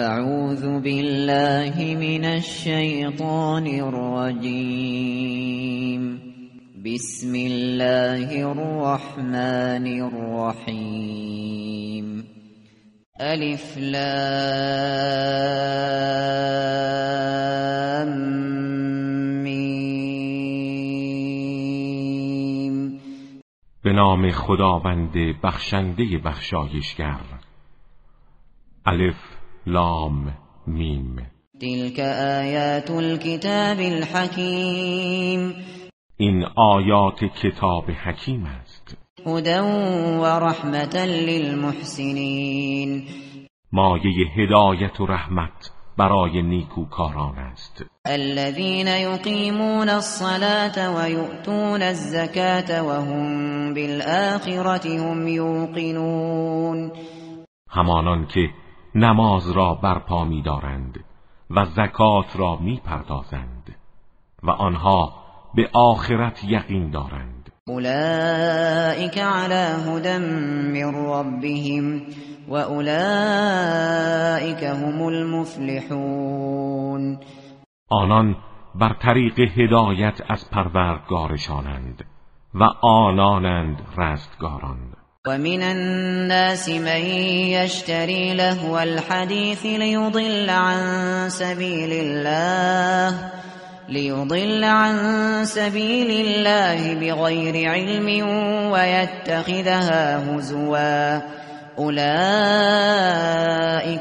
اعوذ بالله من الشیطان الرجیم بسم الله الرحمن الرحیم الف لام میم به نام خداوند بخشنده بخشایشگر. الف لام میم. تلك آیات الكتاب الحکیم. این آیات کتاب حکیم است. هدى و رحمتا للمحسنین. مایه هدایت و رحمت برای نیکوکاران است. الذين يقيمون الصلاة ويؤتون الزكاة وهم بالآخرة هم يوقنون. همانان که نماز را برپا می دارند و زکات را می پردازند و آنها به آخرت یقین دارند. أولئك على هدى من ربهم وأولئك هم المفلحون. آنان بر طریق هدایت از پروردگارشانند و آنانند رستگاران. ومن الناس من يشتري لهو الحديث ليضل عن سبيل الله ليضل عن سبيل الله بغير علم ويتخذها هزوا. أولئك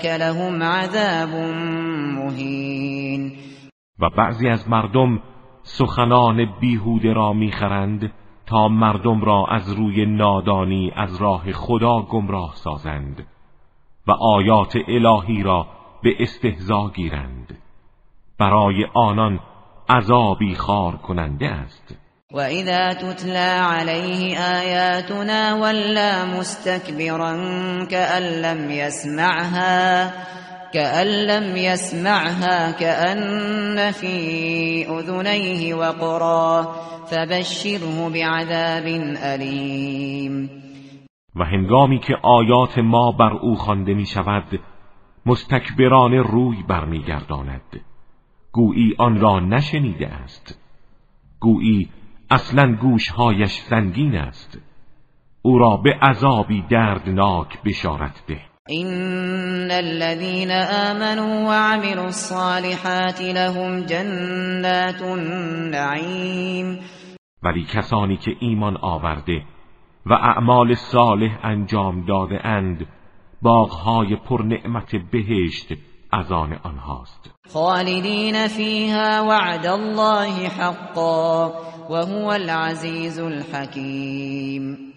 لهم عذاب مهين. و بعضی از مردم سخنان بیهوده را میخرند. تا مردم را از روی نادانی از راه خدا گمراه سازند و آیات الهی را به استهزا گیرند. برای آنان عذابی خار کننده است. وإذا تتلى عليه آياتنا ولى مستكبرا كأن لم يسمعها كأن لم يسمعها كأن في أذنيه وقرا فبشره بعذاب أليم. و هنگامی که آیات ما بر او خوانده می شود مستکبران روی برمیگرداند گویی آن را نشنیده است. گویی اصلا گوشهایش سنگین است. او را به عذابی دردناک بشارت ده. إن الذين آمنوا وعملوا الصالحات لهم جنات النعيم ولی کسانی که ایمان آورده و اعمال صالح انجام داده اند باغهای پر نعمت بهشت از آن آنهاست. خالدين فيها وعد الله حقا وهو العزيز الحكيم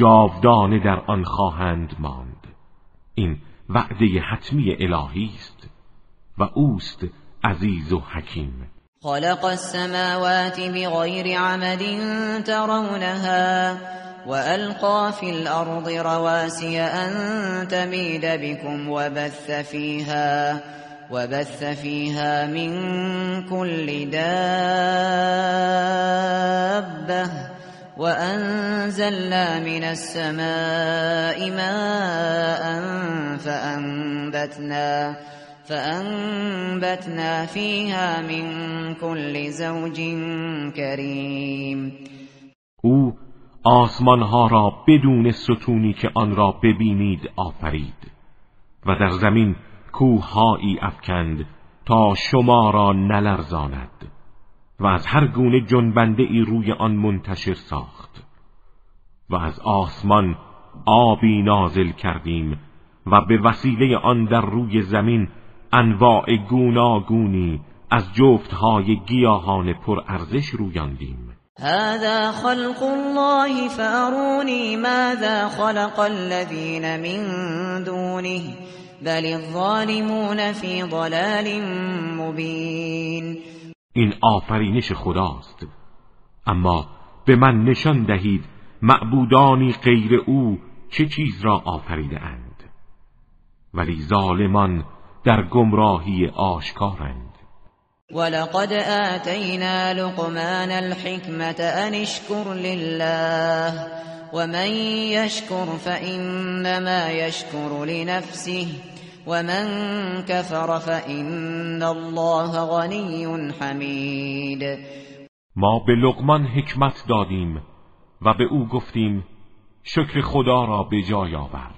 جاودانه در آن خواهند ماند. این وعده حتمی الهی است و اوست عزیز و حکیم. خلق السماوات بغير عمد ترونها وألقى في الأرض رواسي أن تميد بكم وبث فيها وبث فيها من كل دابة. وأنزلنا من السماء ماء فأنبتنا فأنبتنا فيها من كل زوج كريم. او آسمانها را بدون ستونی که آن را ببینید آفرید و در زمین کوههایی افکند تا شما را نلرزاند. و از هر گونه جنبنده ای روی آن منتشر ساخت و از آسمان آبی نازل کردیم و به وسیله آن در روی زمین انواع گوناگونی از جفتهای گیاهان پرارزش رویاندیم. هذا خلق الله فأروني ماذا خلق الذين من دونه بل الظالمون في ضلال مبين. این آفرینش خداست. اما به من نشان دهید معبودانی غیر او چه چیز را آفریده اند ولی ظالمان در گمراهی آشکارند. ولقد آتينا لقمان الحكمة أن اشكر لله ومن يشكر فإنما يشكر لنفسه ومن كفر فإن الله غنی حمید ما به لقمان حکمت دادیم و به او گفتیم شکر خدا را به جای آور.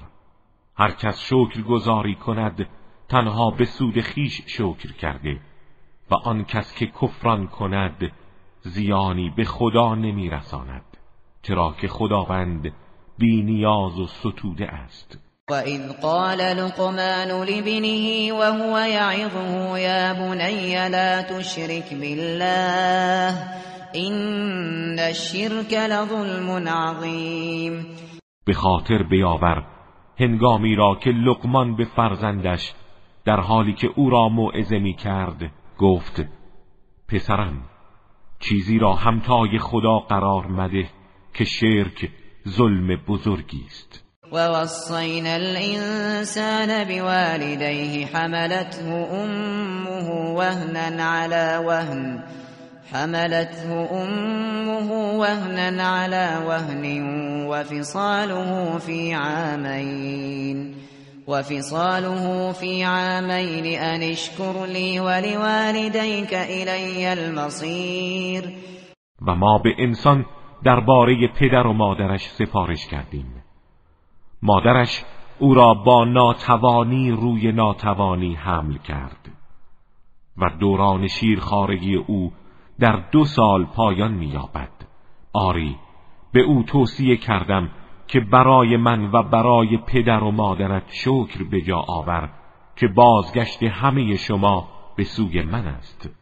هر کس شکر گذاری کند تنها به سود خیش شکر کرده و آن کس که کفران کند زیانی به خدا نمیرساند چرا که خداوند بی نیاز و ستوده است. و اذ قال لقمان لبنه وهو يعظه یا بني لا تشرك بالله این الشرك لظلم عظیم به خاطر بیاور هنگامی را که لقمان به فرزندش در حالی که او را موعظه می کرد گفت پسرم چیزی را همتای خدا قرار مده که شرک ظلم بزرگی است. و وصینا الإنسان بوالديه حملته أمه وهنا على وهن حملته أمه وهنا على وهن وفصاله في عامين وفصاله في عامين أن اشكر لي ولوالديك إلي المصير. و ما به انسان درباره پدر و مادرش سفارش کردیم. مادرش او را با ناتوانی روی ناتوانی حمل کرد و دوران شیرخارگی او در دو سال پایان مییابد. آری به او توصیه کردم که برای من و برای پدر و مادرت شکر به جا آور که بازگشت همه شما به سوی من است.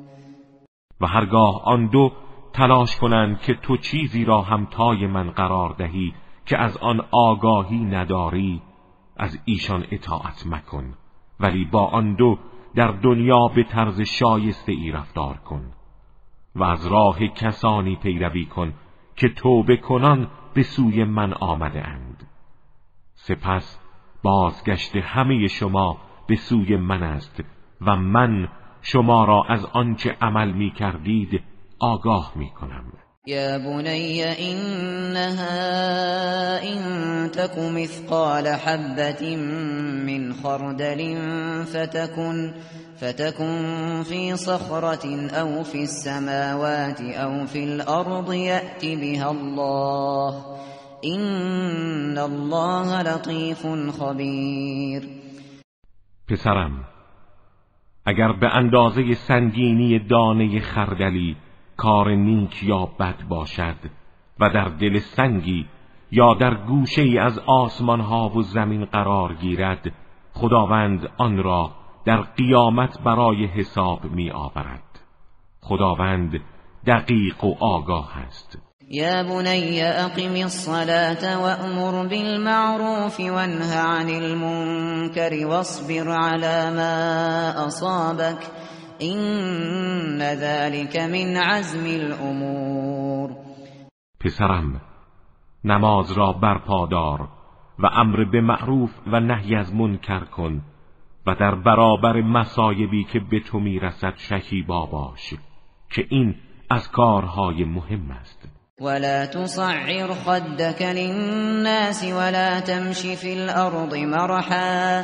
و هرگاه آن دو تلاش کنند که تو چیزی را همتای من قرار دهی که از آن آگاهی نداری از ایشان اطاعت مکن ولی با آن دو در دنیا به طرز شایسته ای رفتار کن و از راه کسانی پیروی کن که توبه کنان به سوی من آمده اند. سپس بازگشت همه شما به سوی من است و من شما را از آنچه عمل می کردید آگاه می کنم یا بنی اینها این تک مثقال حبت من خردل فتكن فتكن في صخرة أو في السماوات أو في الأرض يأت بها الله إن الله لطيف خبیر پسرم اگر به اندازه سنگینی دانه خردلی کار نیک یا بد باشد و در دل سنگی یا در گوشه ای از آسمان ها و زمین قرار گیرد خداوند آن را در قیامت برای حساب می آورد خداوند دقیق و آگاه است. یا بنی اقم الصلاة وأمر بالمعروف وانه عن المنكر واصبر على ما اصابك این ذلك من عزم الامور پسرم نماز را برپادار و امر به معروف و نهی از منکر کن و در برابر مسایبی که به تو می‌رسد شکیبا باش که این از کارهای مهم است. ولا تصعر خدك للناس ولا تمشي في الارض مرحا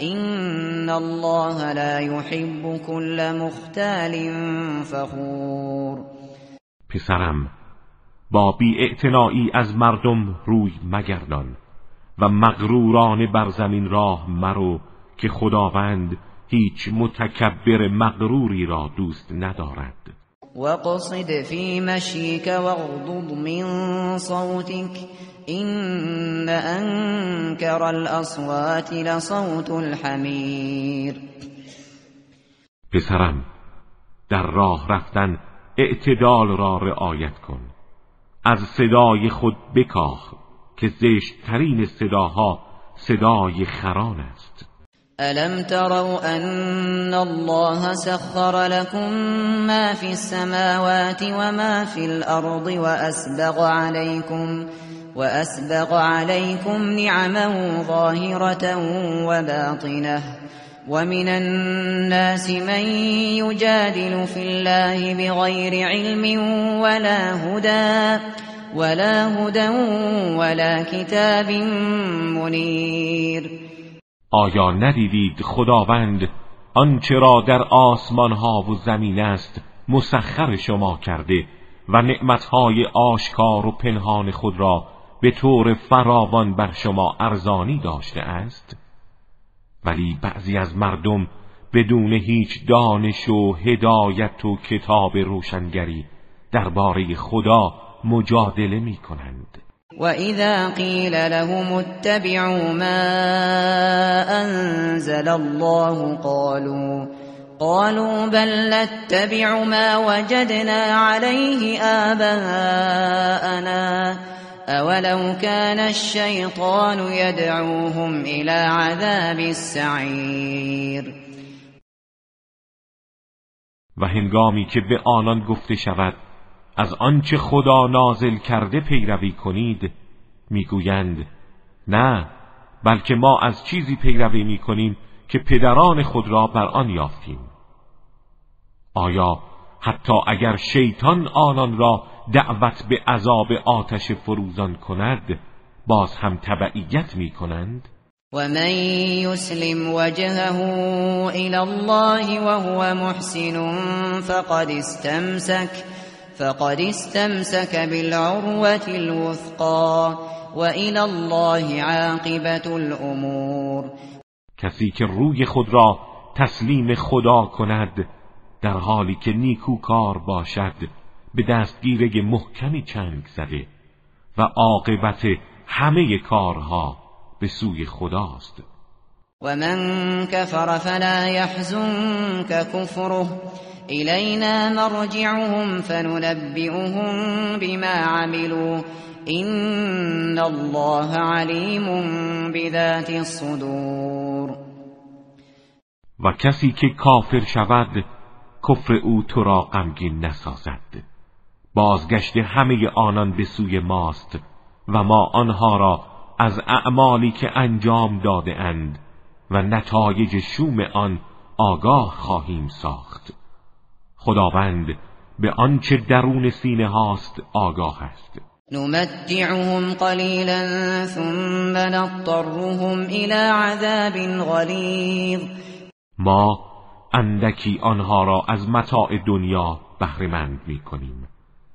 ان الله لا يحب كل مختال فخور. پسرم با بی از مردم روی مگردان و مغروران بر زمین راه مرو که خداوند هیچ متکبر مغروری را دوست ندارد. وقصد في مشيك واغضض من صوتك إن أنكر الأصوات لصوت الحمیر پسرم در راه رفتن اعتدال را رعایت کن. از صدای خود بکاه که زشتترین صداها صدای خران است. ألم تروا أن الله سخر لكم ما في السماوات وما في الأرض وأسبغ عليكم وأسبغ عليكم نعمه ظاهرة وباطنة ومن الناس من يجادل في الله بغير علم ولا هدى ولا هدى ولا كتاب منیر آیا ندیدید خداوند آنچه را در آسمان ها و زمین است مسخر شما کرده و نعمتهای آشکار و پنهان خود را به طور فراوان بر شما ارزانی داشته است؟ ولی بعضی از مردم بدون هیچ دانش و هدایت و کتاب روشنگری درباره خدا مجادله می کنند وَإِذَا قِيلَ لَهُمُ اتَّبِعُوا مَا أَنزَلَ اللَّهُ قَالُوا قالوا بل نتبع ما وجدنا عليه آباءنا أولو كان الشيطان يدعوهم إلى عذاب السعير. و هنگامی که به آنان گفته شود از آنچه خدا نازل کرده پیروی کنید می‌گویند نه بلکه ما از چیزی پیروی می‌کنیم که پدران خود را بر آن یافتیم. آیا حتی اگر شیطان آنان را دعوت به عذاب آتش فروزان کند باز هم تبعیت می کنند ومن يسلم وجهه إلى الله وهو محسن فقد استمسك فقد استمسك بالعروة الوثقى وإلى الله عاقبة الأمور. کسی که روی خود را تسلیم خدا کند در حالی که نیکوکار باشد به دستگیره محکمی چنگ زده و عاقبت همه کارها به سوی خداست. و من کفر فلا يحزنك كفره إلينا مرجعهم فننبئهم بما عملوا إن الله علیم بذات الصدور و کسی که کافر شود کفر او تو را غمگین نسازد. بازگشت همه آنان به سوی ماست و ما آنها را از اعمالی که انجام داده اند و نتایج شوم آن آگاه خواهیم ساخت. خداوند به آنچه درون سینه هاست آگاه است. نمتعهم قلیلا ثم نضطرهم الى عذاب غلیظ. ما اندکی آنها را از متاع دنیا بهرهمند می کنیم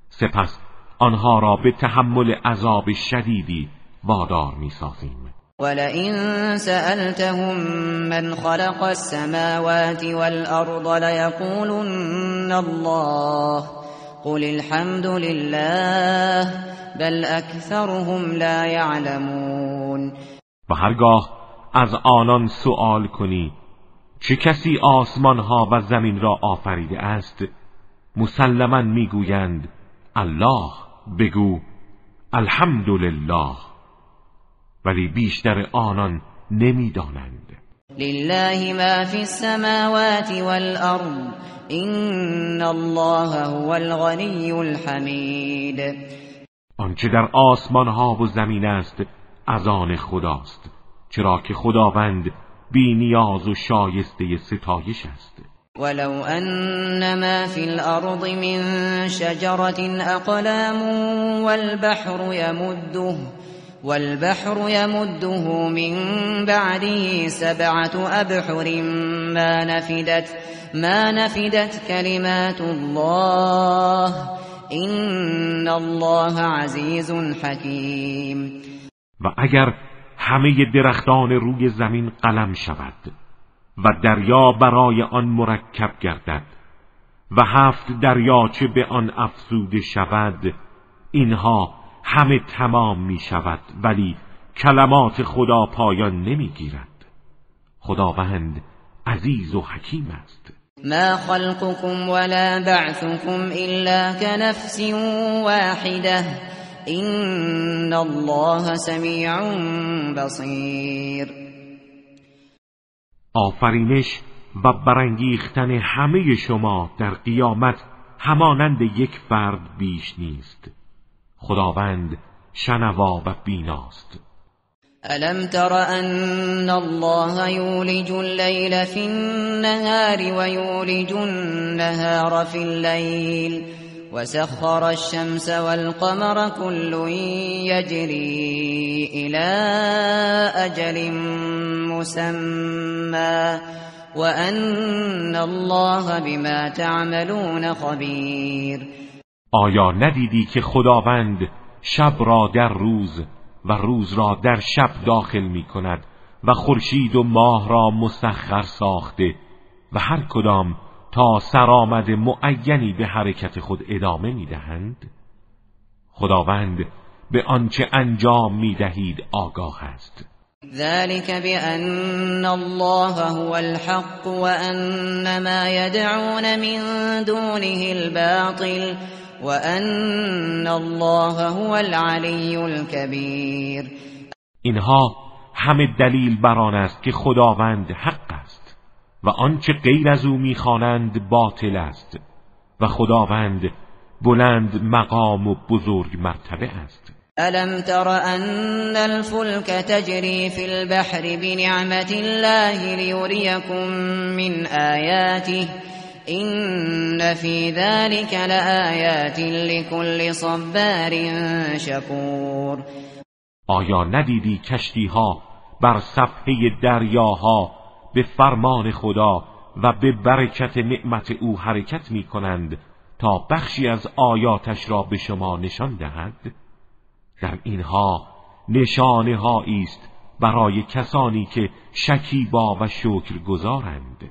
سپس آنها را به تحمل عذاب شدیدی وادار می سازیم ولئن سألتهم من خلق السماوات والأرض ليقولن الله قل الحمد لله بل اکثرهم لا يعلمون. و هرگاه از آنان سؤال کنی چه کسی آسمان ها و زمین را آفریده است؟ مسلما می‌گویند الله بگو الحمدلله. ولی بیشتر آنان نمی‌دانند. لله ما فی السماوات والارض این الله هو الغنی الحمید. آنچه در آسمان ها و زمین است از آن خداست چرا که خداوند بی نیاز و شایسته ستایش است. ولو ان ما في الارض من شجرة اقلام والبحر يمده والبحر يمده من بعده سبعة أبحر ما نفدت ما نفدت كلمات الله. إن الله عزيز حكيم. و اگر همه درختان روی زمین قلم شود و دریا برای آن مرکب گردد و هفت دریاچه به آن افزوده شود اینها همه تمام می شود ولی کلمات خدا پایان نمی گیرد خداوند عزیز و حکیم است. ما خلقكم ولا بعثكم الا كنفس واحده این الله سمیع بصیر آفرینش و برانگیختن همه شما در قیامت همانند یک فرد بیش نیست. خداوند شنوا و بیناست. ألم تر أن الله یولج الليل في النهار ويولج النهار في الليل وسخر الشمس والقمر كل يجري إلى أجل مسمى وأن الله بما تعملون خبیر آیا ندیدی که خداوند شب را در روز و روز را در شب داخل می کند و خورشید و ماه را مسخر ساخته و هر کدام تا سرآمد معینی به حرکت خود ادامه می دهند؟ خداوند به آنچه انجام می دهید آگاه است. ذلك بأن الله هو الحق وأن ما يدعون من دونه الباطل وأن الله هو العلی الكبیر اینها همه دلیل بر آن است که خداوند حق است و آنچه غیر از او می‌خوانند باطل است و خداوند بلند مقام و بزرگ مرتبه است. الم تر ان الفلك تجري في البحر بنعمت الله ليريكم من آياته این فی ذلك لآیات لكل صبار شکور آیا ندیدی کشتی ها بر صفحه دریاها به فرمان خدا و به برکت نعمت او حرکت می کنند تا بخشی از آیاتش را به شما نشان دهد؟ در اینها نشانه است برای کسانی که شکیبا و شکر گذارند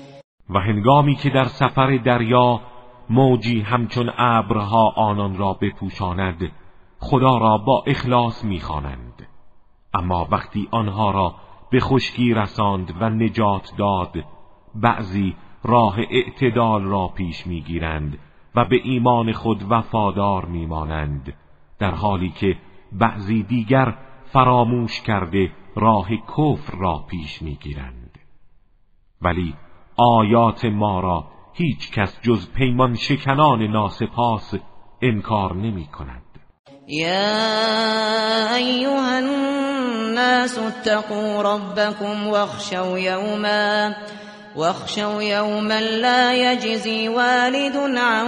و هنگامی که در سفر دریا موجی همچون ابرها آنان را بپوشاند خدا را با اخلاص می‌خوانند. اما وقتی آنها را به خشکی رساند و نجات داد بعضی راه اعتدال را پیش می‌گیرند و به ایمان خود وفادار میمانند در حالی که بعضی دیگر فراموش کرده راه کفر را پیش می‌گیرند. ولی آیات ما را هیچ کس جز پیمان شکنان ناسپاس انکار نمی کند. یا ایها الناس اتقوا ربكم واخشوا یوما واخشوا يوما لا يجزي والد عن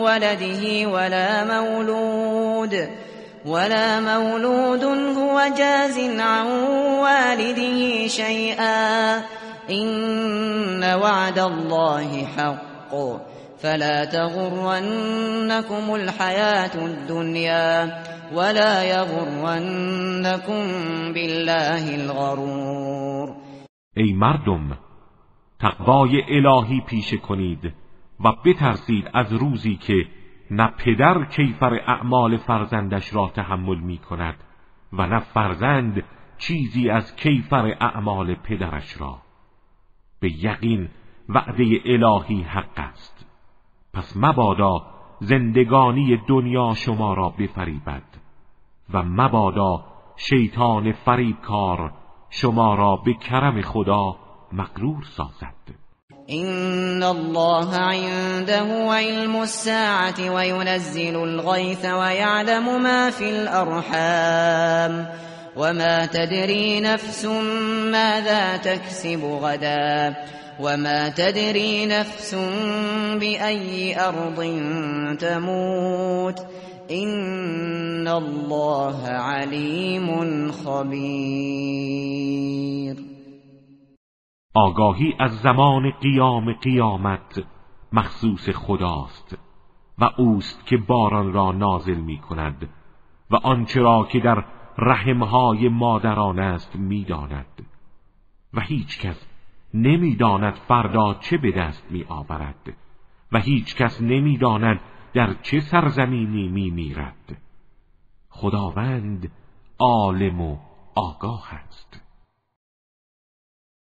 ولده ولا مولود ولا مولود هو جاز عن والده شيئا إن وعد الله حق. فلا تغرنكم الحياة الدنيا ولا يغرنكم بالله الغرور. ای مردم تقوای الهی پیشه کنید و بترسید از روزی که نه پدر کیفر اعمال فرزندش را تحمل می کند و نه فرزند چیزی از کیفر اعمال پدرش را. به یقین وعده الهی حق است. پس مبادا زندگانی دنیا شما را بفریبد و مبادا شیطان فریبکار شما را به کرم خدا مغرور سازد. این الله عنده علم الساعة وينزل الغيث ويعلم ما في الأرحام. وما تدري نفس ماذا تكسب غدا وما تدري نفس بأي أرض تموت إن الله علیم خبیر آگاهی از زمان قیام قیامت مخصوص خداست و اوست که باران را نازل می کند و آنچه را که در رحمهای مادران است می‌داند. و هیچ کس نمی‌داند فردا چه به دست می آورد و هیچ کس نمی‌داند در چه سرزمینی می میرد خداوند عالم و آگاه است.